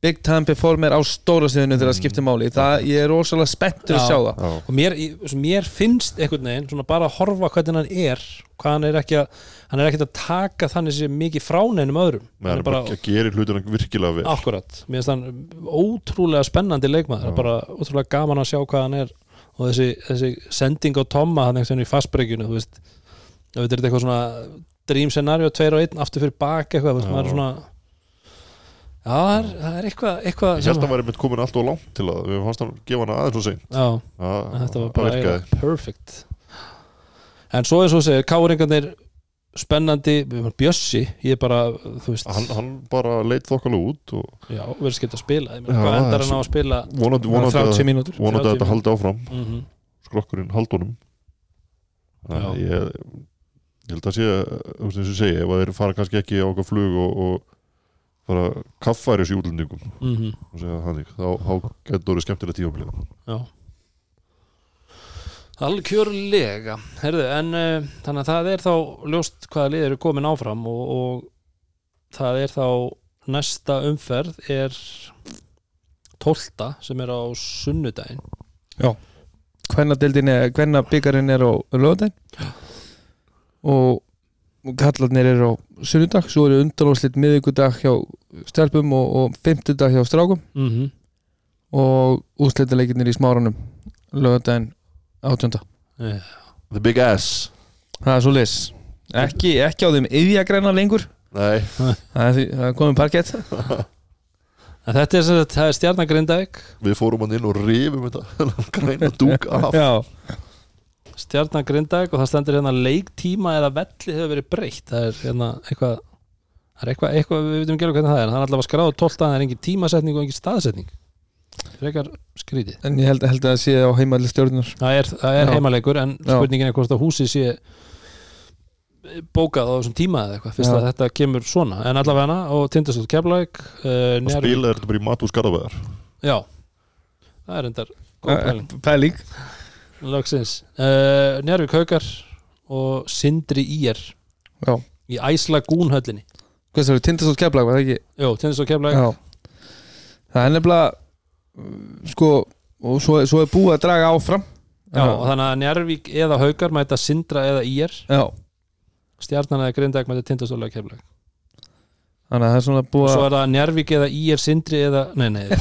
big time performer á stóra stöðinu þegar það skiptir máli. Það, ég er rosalega spenntur að
Já.
sjá það.
Já,
og mér, í- sem mér finnst einhvern veginn svona bara að horfa hvernig hann er hvað hann er ekki að hann er ekki að taka þannig sér mikið frá neinum öðrum.
Með hann bara að gera hlutina virkilega vel.
Akkurat, mér finnst hann ótrúlega spennandi leikmaður, bara ótrúlega gaman að sjá hvað hann er. Og þessi, þessi sending á Tomma hann einhvern veginn í fastbreykjunu þú veist, það er þetta eitthvað svona dream scenario, tveir og einn, aftur fyrir bak eitthvað,
Já.
það er, það er eitthvað, eitthvað
ég held að hann væri mitt komin allt og langt til að við fannst hann gefa hann aðeins og seint.
Já,
Já,
þetta var
það
bara eiginlega perfect. En svo eins og segir, káringarnir spennandi Bjössi, ég er bara þú veist,
hann, hann bara leit þokkalega út og
já, verður skilt að spila ég
Já,
meina, hvað endar hann á að spila?
vonandi, vonandi,
30
að,
mínútur
vonandi að
30
þetta haldi áfram.
Mm
skrokkurinn haldunum. Ég, ég held að sé þú veist eins og ég segi, ef að þeir fara kannski ekki á okkar flug og, og fara kaffæris í útlendingum.
-hmm.
og segja þannig, þá, þá getur það skemmtilega tímablið
Já. Algjörlega. Herðu, en uh, þannig að það er þá ljóst hvaða lið eru komin áfram og, og það er þá næsta umferð er tólta sem er á
deildin er, hvenna byggarinn er á löðin og, og kallarnir er á sunnudag, svo eru undanlóðslit miðvikudag hjá stelpum og, og fimmtudag hjá strákum.
Mm -hmm.
og úrslitaleikinnir í smáranum löðin átjönda
The Big Ass.
Það er svo lis ekki, ekki á þeim yfjagræna lengur.
Nei,
það er, er komið parkett. *laughs*
Þetta er, sem sagt- það er stjarnagrindavík.
Við fórum hann inn og rifum þetta *laughs* græna dúk af.
Já,
stjarnagrindavík og það stendur hérna leiktíma eða velli hefur verið breytt. Það er hérna eitthvað það er eitthvað, eitthvað við veitum ekki alveg hvernig það er það er alltaf að skráða tólta, það er engin tímasetning og engin staðsetning. Frekar skrítið.
En ég held, held að það sé á heimalli stjórnar.
Það er, það er
Já.
heimaleikur en
Já.
spurningin er hvort að húsið sé bókað á þessum tíma eða eitthvað. Fyrst
Já.
að þetta kemur svona. En allavega og tindastótt keflæk uh,
og spila er þetta bara í mat og skarðaveðar
já, það er endar góð pæling.
pæling.
Loksins. Uh, Njárvík haukar og Sindri Ír
já,
í Æsla Gúnhöllinni
hvað það eru tindastótt keflag, var það ekki?
Jó, tindastótt keflæk
Já. Það er nefnilega uh, sko, og svo, svo er búið að draga áfram.
Já, og þannig að Njárvík eða haukar mæta Sindra eða Ír.
Já,
stjarnan eða Grindag mæta tindastótt keflæk
þannig að það er svona búið
svo
að
er það Njárvík eða Ír Sindri eða, nei, nei. *laughs*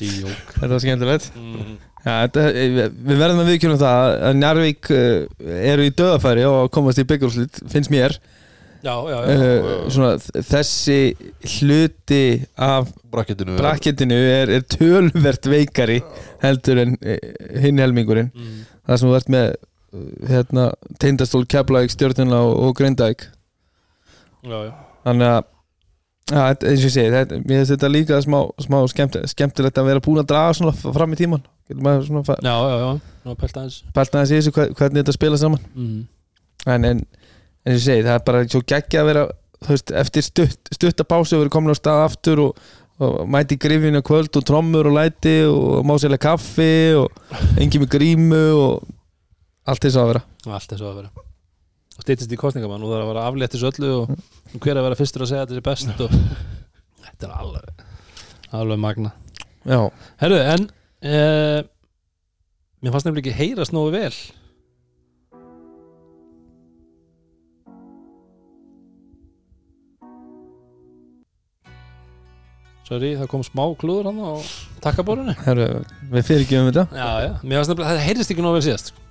Tíjók
Þetta var skemmtilegt.
Mm.
Já, þetta, við verðum að viðkjörnum það að Njarvík uh, eru í döðafæri og komast í byggjúrslit, finnst mér
Já, já, já.
Uh, svona, þessi hluti af
brakketinu.
brakketinu er, er tölvert veikari heldur en uh, hinn helmingurinn.
Mm.
það sem þú ert með uh, hérna, Teindastól, Keflæk, Stjórnina og, og Grindæk þannig að ja, eins og ég segi, þetta, mér finnst þetta líka smá, smá skemmt, skemmtilegt að vera búin að draga svona fram í tíman
Já, já, já, pælt aðeins.
pælt aðeins í þessu hvernig þetta spila saman.
Mm.
en, en eins og ég segi, það er bara svo geggja að vera veist, eftir stutt, stutta pásu og vera komin á stað aftur og, og mæti grifinu kvöld og trommur og læti og má sérlega kaffi og engi með grímu og allt þess að vera.
Allt eins og að vera. Og stýttist í kostningamann og það er að vera afléttis öllu og hver að vera fyrstur að segja að þetta er best og *laughs* þetta er alveg alveg magna
Já,
Herru, en uh, mér fannst nefnilega ekki heyrast nógu vel Sorry, það kom smá klúður hann á takkaborinu
herru, við fyrirgjöfum þetta.
Já, já, nefnilega, það heyrðist ekki nógu vel síðast sko.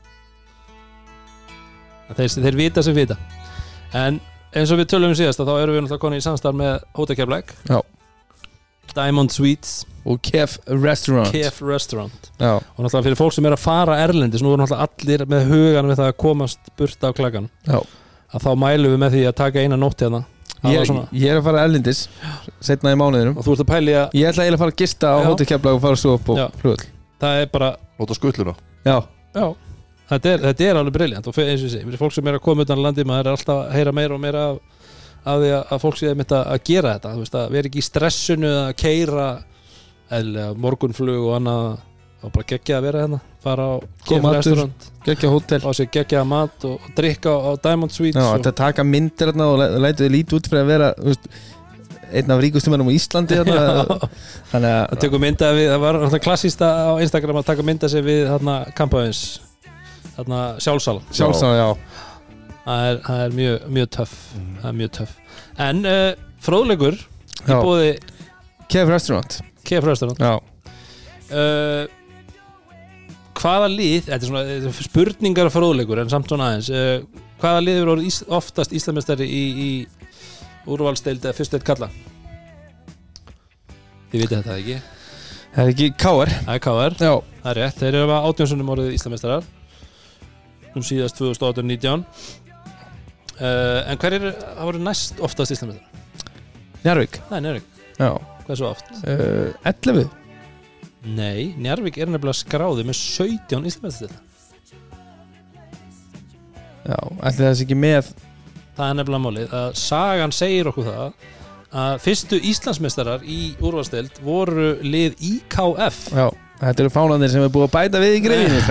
þeir, þeir vita sem vita. En eins og við tölum um síðast þá erum við náttúrulega koni í samstarf með Hótakeflæk
Já.
Diamond Sweets.
Og Kef Restaurant.
Kef Restaurant.
Já,
og náttúrulega fyrir fólk sem er að fara erlendis nú er náttúrulega allir með hugan við það að komast burt af klagan
Já.
að þá mælum við með því að taka eina nótt hérna
ég, ég er að fara erlendis setna í mánuðinum.
Og þú ert að pæli að
Ég ætla eiginlega að fara að gista á Keflag og fara svo upp á flugöld
það er bara
Láta skulluna
Já,
já, þetta er, þetta er alveg briljant og eins og fyrir fólk sem er að koma utan að landi maður er alltaf að heyra meira og meira af, af því að, að fólk sé mitt að, að gera þetta. Þú veist, að vera ekki í stressinu að keira eða morgunflug og annað og bara geggja að vera hérna fara á Kef. Restaurant.
Geggja hótel.
Á sér geggja mat og, og drikka á, á Diamond
Já,
og,
þetta taka myndir hérna og læ- lætu þið lítið út fyrir að vera veist, einn af ríkustumannum á Íslandi hérna. *laughs* þannig
Það
að
tekur mynda við, það var klassísta á Instagram að taka mynda sig við þarna kampaðins þarna sjálfsala
sjálfsagt, já,
það er, það er mjög, mjög töff það er mjög töff. En uh, fróðlegur í bóði
Kef Restaurant.
KF Restaurant.
Já,
uh, hvaða lið þetta er svona er spurningar og fróðlegur en samt svona aðeins uh, hvaða lið eru ís, oftast Íslamestari í, í úrvalsteild eða fyrsteild kalla þið vitið þetta ekki?
Það er ekki Káar
það er KR
Já,
Það er rétt, þeir eru að átjónsunum orðið Íslamestarar um síðast 2018-19 uh, en hver er það voru næst oftast Íslandmestari?
Njarvík
Það er Njárvík,
Já,
hversu oft?
uh, 11
Nei, Njárvík er nefnilega skráði með 17 Íslandmestari
Já, ætli sé ekki með
það er nefnilega málið. Að sagan segir okkur það að fyrstu Íslandsmeistarar í úrvalsteld voru lið IKF
Já, þetta eru fánandir sem er búið að bæta við í greifinu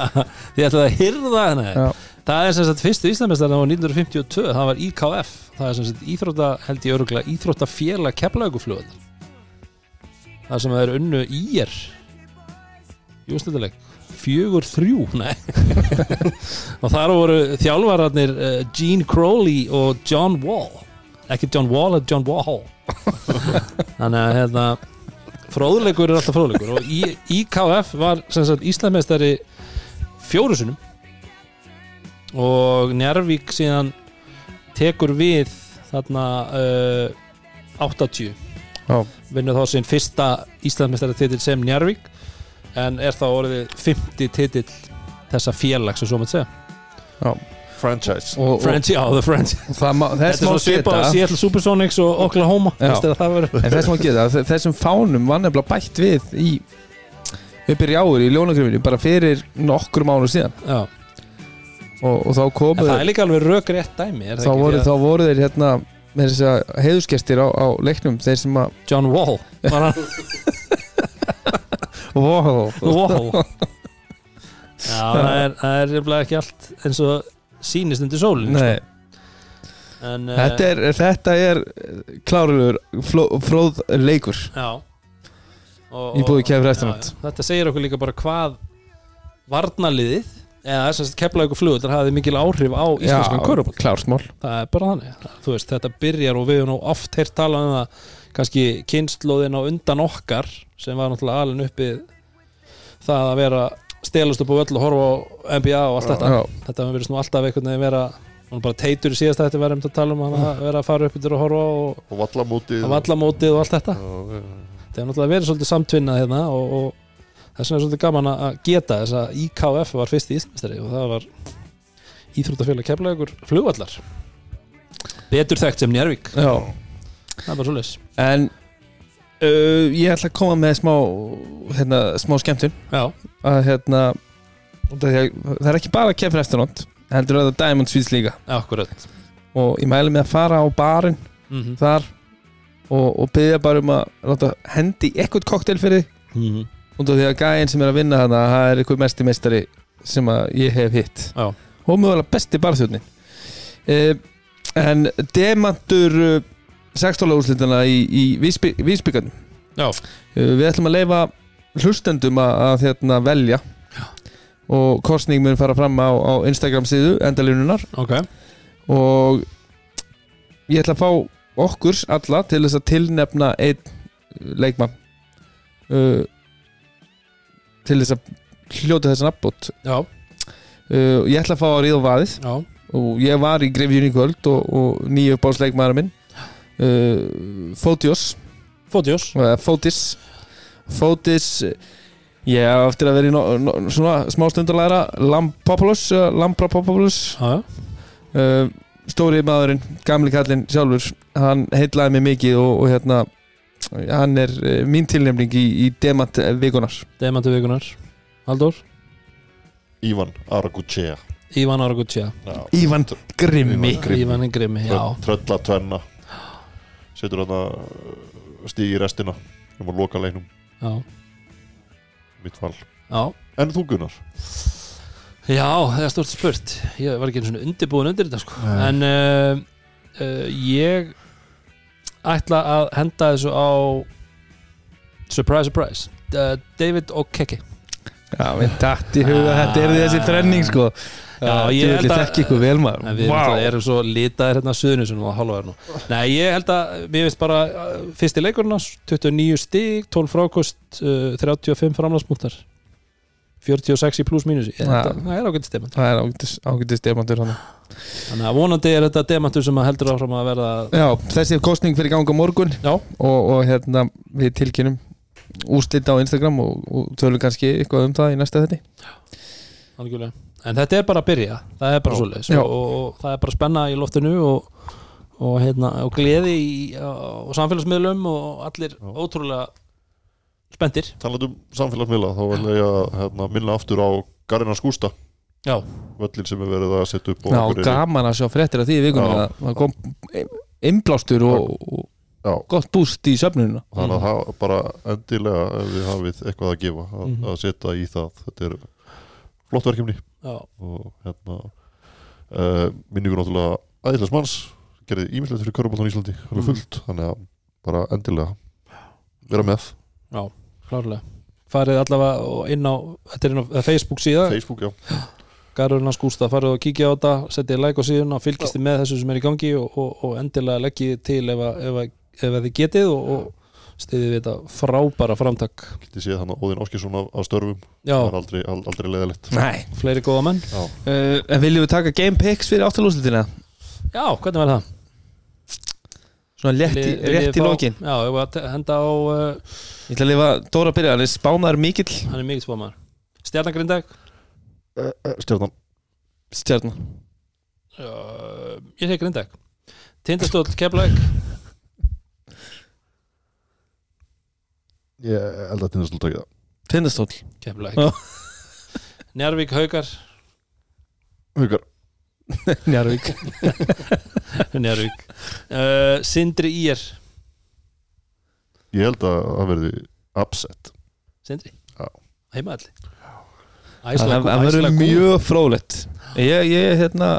*laughs*
Þið ætlaði að hyrða
Já,
Það er sem sagt fyrstu Íslandsmeistarar á 1952 það var IKF, það er sem sagt íþrótta held ég öruglega, íþróttafélag keflauguflugðar það sem er unnu ír Jústölduleik fjögur þrjú, *laughs* og þar voru þjálfararnir uh, Gene Crowley og John Wall. Ekki John Wall, eða John Wall *laughs* þannig að hérna fróðleikur er alltaf fróðleikur. Og IKF var sem sagt Íslandsmeistari fjóru sinum og Njarvík síðan tekur við þarna uh, 80
já,
vinnur þá sinn fyrsta Íslandsmeistari titil sem Njarvík en er þá orðið 50 titil þessa félags sem svo maður segja.
Franchise.
Og, og,
French, já, the
má,
Þetta er
má
svo svipað að Seattle Supersonics og Oklahoma
Já.
Veistu að það verður
En þess má geta, þessum fánum var nefnilega bætt við í uppir í ári í ljónagrifinu bara fyrir nokkur mánu síðan.
Já,
og, og þá
en
komu
það er líka alveg rök rétt dæmi er
þá voru þeir hérna með þess að heiðusgestir á, á leiknum þeir sem að
John Wall var hann
wow. *laughs*
Wall *laughs* Já, það er, það er ekki allt eins og sýnist undir sólin
Nei,
en, uh,
þetta er, þetta er klárulegur fló, fróð leikur
Já og,
Í
já,
Restaurant.
já. Þetta segir okkur líka bara hvað varnarliðið eða þess að keflaðu flugullar hafði mikil áhrif á íslenskan körubál
klársmál
það er bara þannig, þú veist, þetta byrjar og við nú oft heyrt talað um það kannski kynnslóðin á undan okkar sem var náttúrulega alin uppi það að vera stelast upp á völl og horfa á NBA og allt þetta.
Já,
þetta verður nú alltaf einhvern veginn vera hún bara teitur í síðast þetta verðum að tala um að vera að fara upp yfir og horfa og
og vallamótið
og allt þetta.
Já, já, já.
það er náttúrulega verið svolítið samtvinnað hérna og, og þess vegna er svolítið gaman að geta þess að IKF var fyrst í Íslandstari og það var Íþróttafélag keflagur flugvallar. Betur þekkt sem Njárvík
já.
það er bara svolítið
En uh, ég ætla að koma með smá hérna, smá skemmtun.
Já,
að hérna að það er ekki bara KF Restaurant heldur að það Diamond Sweets líka.
Akkurat.
Og ég mæli með að fara á barinn
mm -hmm.
þar og, og byggja bara um að láta hendi eitthvað koktel fyrir þig.
Mm -hmm.
Af því að gæinn sem er að vinna þarna það er eitthvað mesti meistari sem ég hef hitt.
Já.
og mögulega besti barþjóðnin uh, en demantur uh, 16. úrslitana í, í vísbyggarnum.
Já.
uh, við ætlum að leifa hlustendum að, að hérna, velja. Og kostning mun fara fram á, á Instagram síðu endalínunar
ok,
og ég ætla að fá okkur alla til þess að tilnefna einn leikmann. Uh, til þess að hljóta þessan
já,
uh, ég ætla að fá að ríða á vaðið.
Já.
Og ég var í Grefjun í kvöld og, og nýju uppáðsleikmaður minn uh, Fótios.
Fótiós,
eða Fótis. Fótis ég á eftir að vera í no, no, svona smá stund að læra Lampopoulos Lampropopoulos uh, stóri maðurinn, gamli kallinn sjálfur hann heitlaði mig mikið og, og hérna hann er uh, mín tilnefning í, í demant vikunar
demantu vikunar Haldur,
Ívan Araguchea.
Ívan Aragutsja
Ívan Grimmi.
Ívan Grimmi, já.
Trölla tvenna setur hann að stígi restina um að loka leiknum.
Já,
mitt fall
já.
En þú Gunnar?
Já, það er stort spurt. Ég var ekki einu svona undirbúin undir þetta sko. En uh, uh, ég ætla að henda þessu á Surprise, surprise. Uh, David O'Keke
Já, við dætt í huga
Ah.
þetta er þessi þrenning sko.
Já, ég held að-
vel
við wow. erum svo litaðir hérna suðnisunum og halvaður nú Nei, ég held að, mér finnst bara uh, fyrsti leikurinn hans, 29 stig 12 frákost, uh, 35 framlagsmúntar 46 í pluss mínusi
Ja.
Það er ágætt stemant
Það er ágætis demantur
Þannig að vonandi er þetta demantur sem heldur áfram að verða
Já, þessi kostning fyrir ganga morgun. Og, og hérna við tilkynum úrslita á Instagram og, og tölum kannski eitthvað um það í næsta þetti
algjörlega. En þetta er bara að byrja. Það er bara
Já.
og, og, og það er bara spenna í loftinu og, og, hérna, og gleði í, á samfélagsmiðlum og allir
Já.
ótrúlega spendir
talandi um samfélagsmiðla þá vil ég að hérna, minna aftur á Garina Skústa.
Já,
völlin sem er verið að setja upp
Já,
Akureyri.
gaman að sjá fréttir af því í vikunni.
Já.
að það kom innblástur og, og
Já,
gott búst í söfnununa
þannig að það bara endilega ef við hafið eitthvað að gefa að,
Mhm.
að setja í það. Þetta er flott verkefni.
Já,
og hérna uh, minningur náttúrulega aðeinslega manns gerði ímyndilegt fyrir Körbóltan Íslandi
Mhm.
fullt, þannig að bara endilega vera með.
Já, klárlega. Farið allavega og inn á, þetta er inn á Facebook síða,
Facebook, já,
Garurinn hans Gústa farið og kíkja á þetta, setja like á síðuna fylgist þið með þessu sem er í gangi og, og, og endilega leggið til ef, að- ef, að- ef að þið getið og, og stiðið við þetta frábæra framtak.
Getið séð hann Óðinn Áskjesson af, af störfum.
Já,
það er aldrei, ald- aldrei leðalegt
Nei.
Fleiri góða menn.
Uh, En viljum við taka game picks fyrir áttalúslutina?
Já, hvernig var það?
Svona létt í,
viljið
rétt í
fá-
lokin.
Já, ég var að henda á uh,
Ég ætla að lifa Dóra að byrja, hann er spánaður mikill.
hann er mikið spámaður. Stjarnagrindæk
uh, uh, stjarnan.
Stjarnan.
Uh, Ég segi Grindæk Tindastóll Keflæk
ég held að tindast takja það.
Tindastól
Keflæk
Já. *laughs*
Njarvík Haukar?
Haukar, *laughs*
Njarvík
Njarvík *laughs* uh, Sindri Ír.
Ég held að það verði upset.
Sindri?
Já.
Heimaðalli
Það það verður mjög frólætt Ég, ég, hérna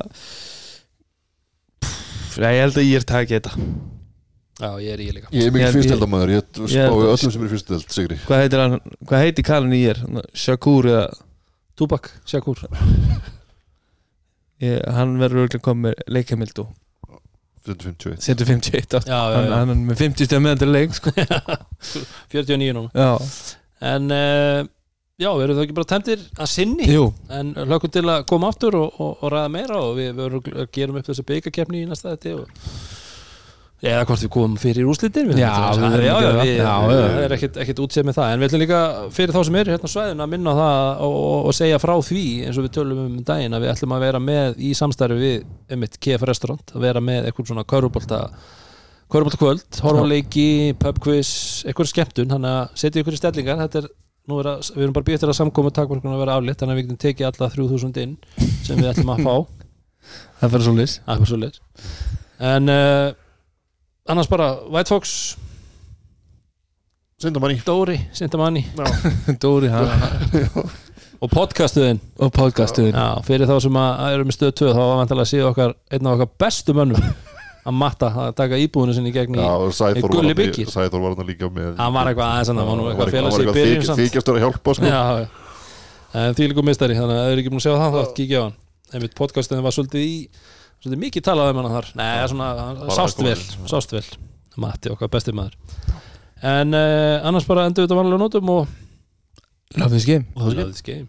Pff, Já, ég held að ég er takið þetta.
Já, ég er í líka.
Ég er
Ég-
mikið
ég-
spái öllum sem er fyrsteld, Sigri.
Hvað heitir hann, hvað heitir kallan í ég er? Shakur eða
Tupac, Shakur *laughs*
ég, Hann verður örugglega komið og
51
setur 51 átt
Já, já,
hann,
já,
hann er með 50 stöð meðan til leik sko. *laughs*
49 núna.
Já,
En uh, já, við erum það ekki bara tæmtir að sinni?
Jú.
En hlökkum til að koma aftur og, og, og ræða meira og við, við gerum upp þessu byggakeppni í næsta þetta og eða hvort við komum fyrir úrslitin
Já, við
já, já, við, er ekkit, ekkit útséð með það. En við ætlum líka fyrir þá sem eru hérna á svæðinu að minna það og, og, og segja frá því eins og við tölum um daginn að við ætlum að vera með í samstarfi við einmitt KF Restaurant að vera með eitthvað svona körubólta körubólta kvöld, horfa á leiki pubquiz, eitthvað skemmtun þannig að setja ykkur í stellingar. Þetta er Nú er að, við erum bara býtt til að samkomu takmarkuna að vera aflétt þannig að við getum tekið alla 3000 inn sem við ætlum að fá. *laughs*
Það fyrir svo lis
En uh, annars bara White Fox,
Sindamanni
Dóri, Sintamanni *laughs*
Dóri hann *laughs*
og podcastuðin
og podcastuðin
Já, fyrir þá sem að að eru með stöð 2 þá var vantilega að séu okkar einn af okkar bestu mönnum að matta að taka íbúðinu sinni í gegn í Gulli Byggir.
Sæþór var hann líka með
hann var eitthvað aðeins hann var eitthvað að sig í
þyk-
samt
þykjastur að hjálpa sko.
Já, já. en því líka mistari þannig að ef þið eru ekki búin að sjá það þá kíkja á hann. Einmitt podcastuðin var svolítið í svolítið mikið talað um hann þar. Nei, svona, hann sást vel,
aðkominn.
sást vel. Matti okkar besti maður. En uh, annars bara endur við þetta vanlega nótum og
Love this game
Það er
Love this game